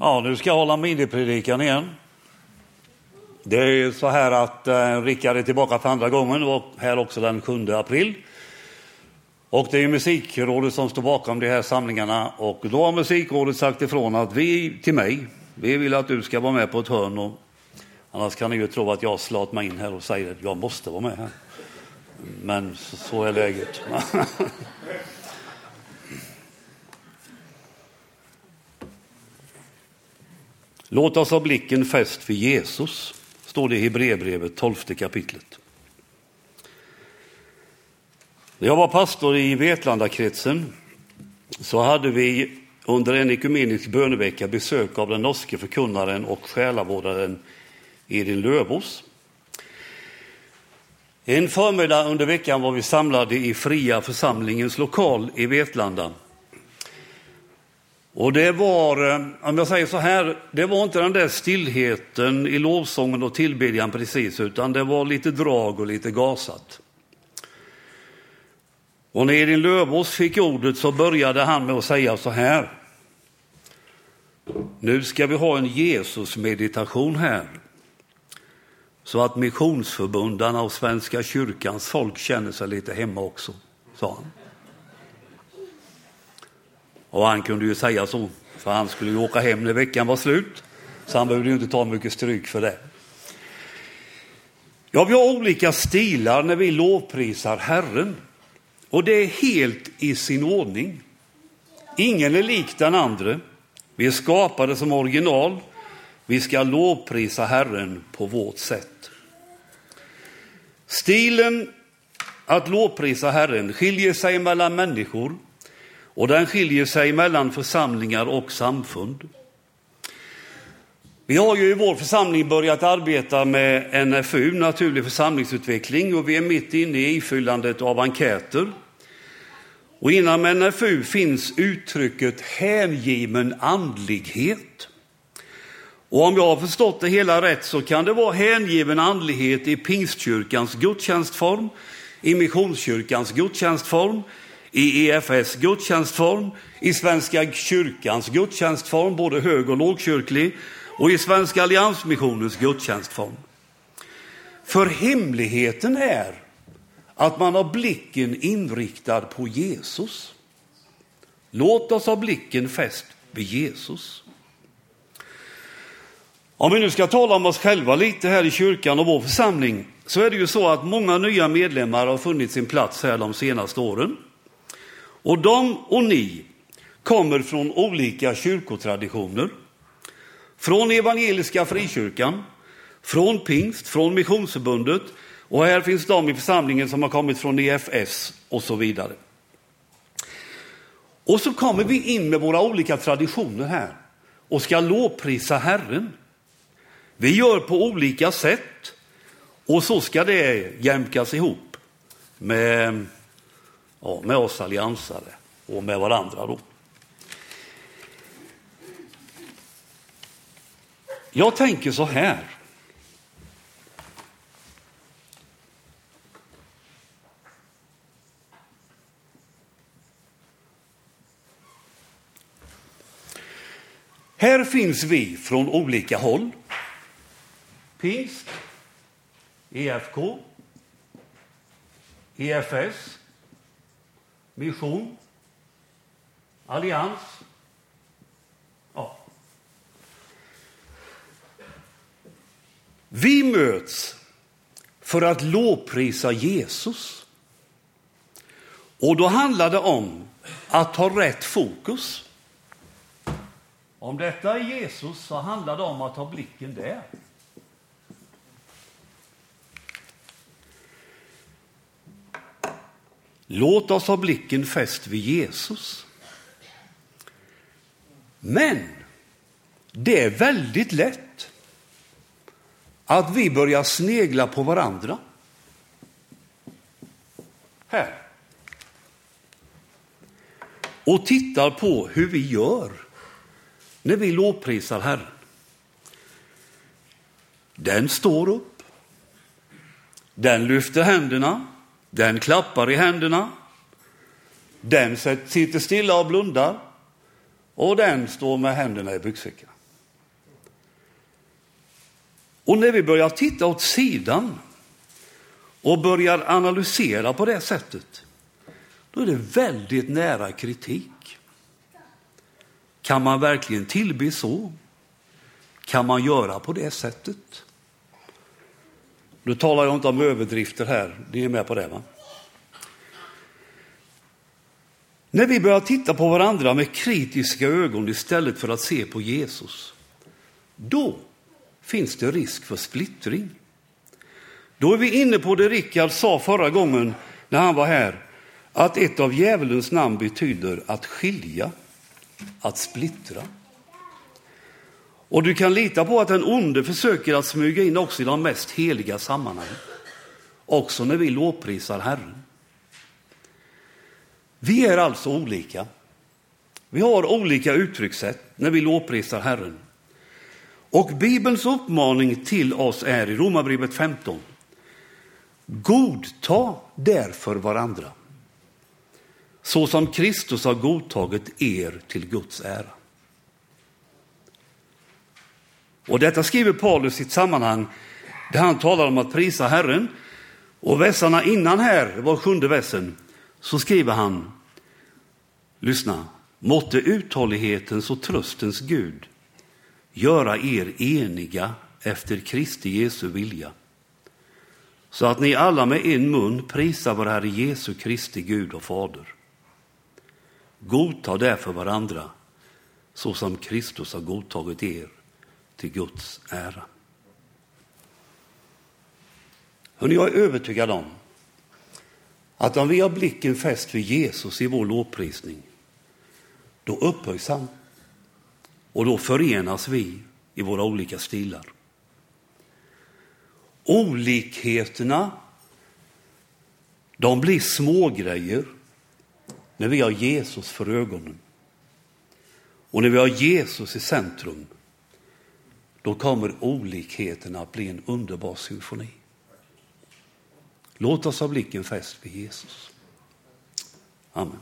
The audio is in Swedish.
Ja, nu ska jag hålla minipredikan igen. Det är så här att eh, Rickard är tillbaka för andra gången och här också den 7 april. Och det är Musikrådet som står bakom de här samlingarna och då har Musikrådet sagt ifrån att vi till mig, vi vill att du ska vara med på ett hörn och annars kan ni ju tro att jag slat mig in här och säger att jag måste vara med här. Men så är läget. Låt oss ha blicken fäst vid Jesus, står det i Hebreerbrevet 12 kapitlet. När jag var pastor i Vetlandakretsen så hade vi under en ekumenisk bönevecka besök av den norske förkunnaren och själavårdaren Edin Lövås. En förmiddag under veckan var vi samlade i Fria församlingens lokal i Vetlanda och det var, eh, om jag säger så här, det var inte den där stillheten i lovsången och tillbedjan precis, utan det var lite drag och lite gasat. Och när Edin Lövås fick ordet så började han med att säga så här. Nu ska vi ha en Jesus-meditation här. Så att missionsförbundarna och Svenska kyrkans folk känner sig lite hemma också, sa han. Och han kunde ju säga så, för han skulle ju åka hem när veckan var slut. Så han behövde ju inte ta mycket stryk för det. Ja, vi har olika stilar när vi lovprisar Herren. Och det är helt i sin ordning. Ingen är lik den andre. Vi är skapade som original. Vi ska lovprisa Herren på vårt sätt. Stilen att lovprisa Herren skiljer sig mellan människor och den skiljer sig mellan församlingar och samfund. Vi har ju i vår församling börjat arbeta med NFU, naturlig församlingsutveckling, och vi är mitt inne i ifyllandet av enkäter. Och inom NFU finns uttrycket hängiven andlighet. Och om jag har förstått det hela rätt så kan det vara hängiven andlighet i pingstkyrkans gudstjänstform, i missionskyrkans gudstjänstform, i EFS gudstjänstform, i Svenska kyrkans gudstjänstform, både hög och lågkyrklig, och i Svenska alliansmissionens gudstjänstform. För hemligheten är att man har blicken inriktad på Jesus. Låt oss ha blicken fäst vid Jesus. Om vi nu ska tala om oss själva lite här i kyrkan och vår församling så är det ju så att många nya medlemmar har funnit sin plats här de senaste åren. Och de och ni kommer från olika kyrkotraditioner. Från Evangeliska Frikyrkan, från Pingst, från Missionsförbundet och här finns de i församlingen som har kommit från EFS och så vidare. Och så kommer vi in med våra olika traditioner här och ska lovprisa Herren. Vi gör på olika sätt och så ska det jämkas ihop med ja, med oss alliansare och med varandra. Då. Jag tänker så här. Här finns vi från olika håll. Pingst, EFK, EFS, mission, allians. Ja. Vi möts för att lovprisa Jesus. Och då handlar det om att ha rätt fokus. Om detta är Jesus så handlar det om att ha blicken där. Låt oss ha blicken fäst vid Jesus. Men det är väldigt lätt att vi börjar snegla på varandra. Här. Och tittar på hur vi gör när vi lovprisar Herren. Den står upp. Den lyfter händerna. Den klappar i händerna. Den sitter stilla och blundar. och den står med händerna i byxfickan. Och när vi börjar titta åt sidan och börjar analysera på det sättet, då är det väldigt nära kritik. Kan man verkligen tillbe så? Kan man göra på det sättet? Nu talar jag inte om överdrifter här, ni är med på det va? När vi börjar titta på varandra med kritiska ögon istället för att se på Jesus, då finns det risk för splittring. Då är vi inne på det Rickard sa förra gången när han var här, att ett av djävulens namn betyder att skilja, att splittra. Och du kan lita på att den onde försöker att smyga in också i de mest heliga sammanhang, Också när vi lovprisar Herren. Vi är alltså olika. Vi har olika uttryckssätt när vi lovprisar Herren. Och Bibelns uppmaning till oss är i Romarbrevet 15. Godta därför varandra, så som Kristus har godtagit er till Guds ära. Och detta skriver Paulus i ett sammanhang där han talar om att prisa Herren. Och vässarna innan här, var sjunde vässen, så skriver han, lyssna, måtte uthållighetens och tröstens Gud göra er eniga efter Kristi Jesu vilja, så att ni alla med en mun prisar vår Herre Jesu Kristi Gud och Fader. Godta därför varandra, så som Kristus har godtagit er till Guds ära. Hörrni, jag är övertygad om att om vi har blicken fäst vid Jesus i vår lovprisning, då upphöjs han och då förenas vi i våra olika stilar. Olikheterna, de blir smågrejer när vi har Jesus för ögonen. Och när vi har Jesus i centrum, då kommer olikheterna att bli en underbar symfoni. Låt oss ha blicken fäst vid Jesus. Amen.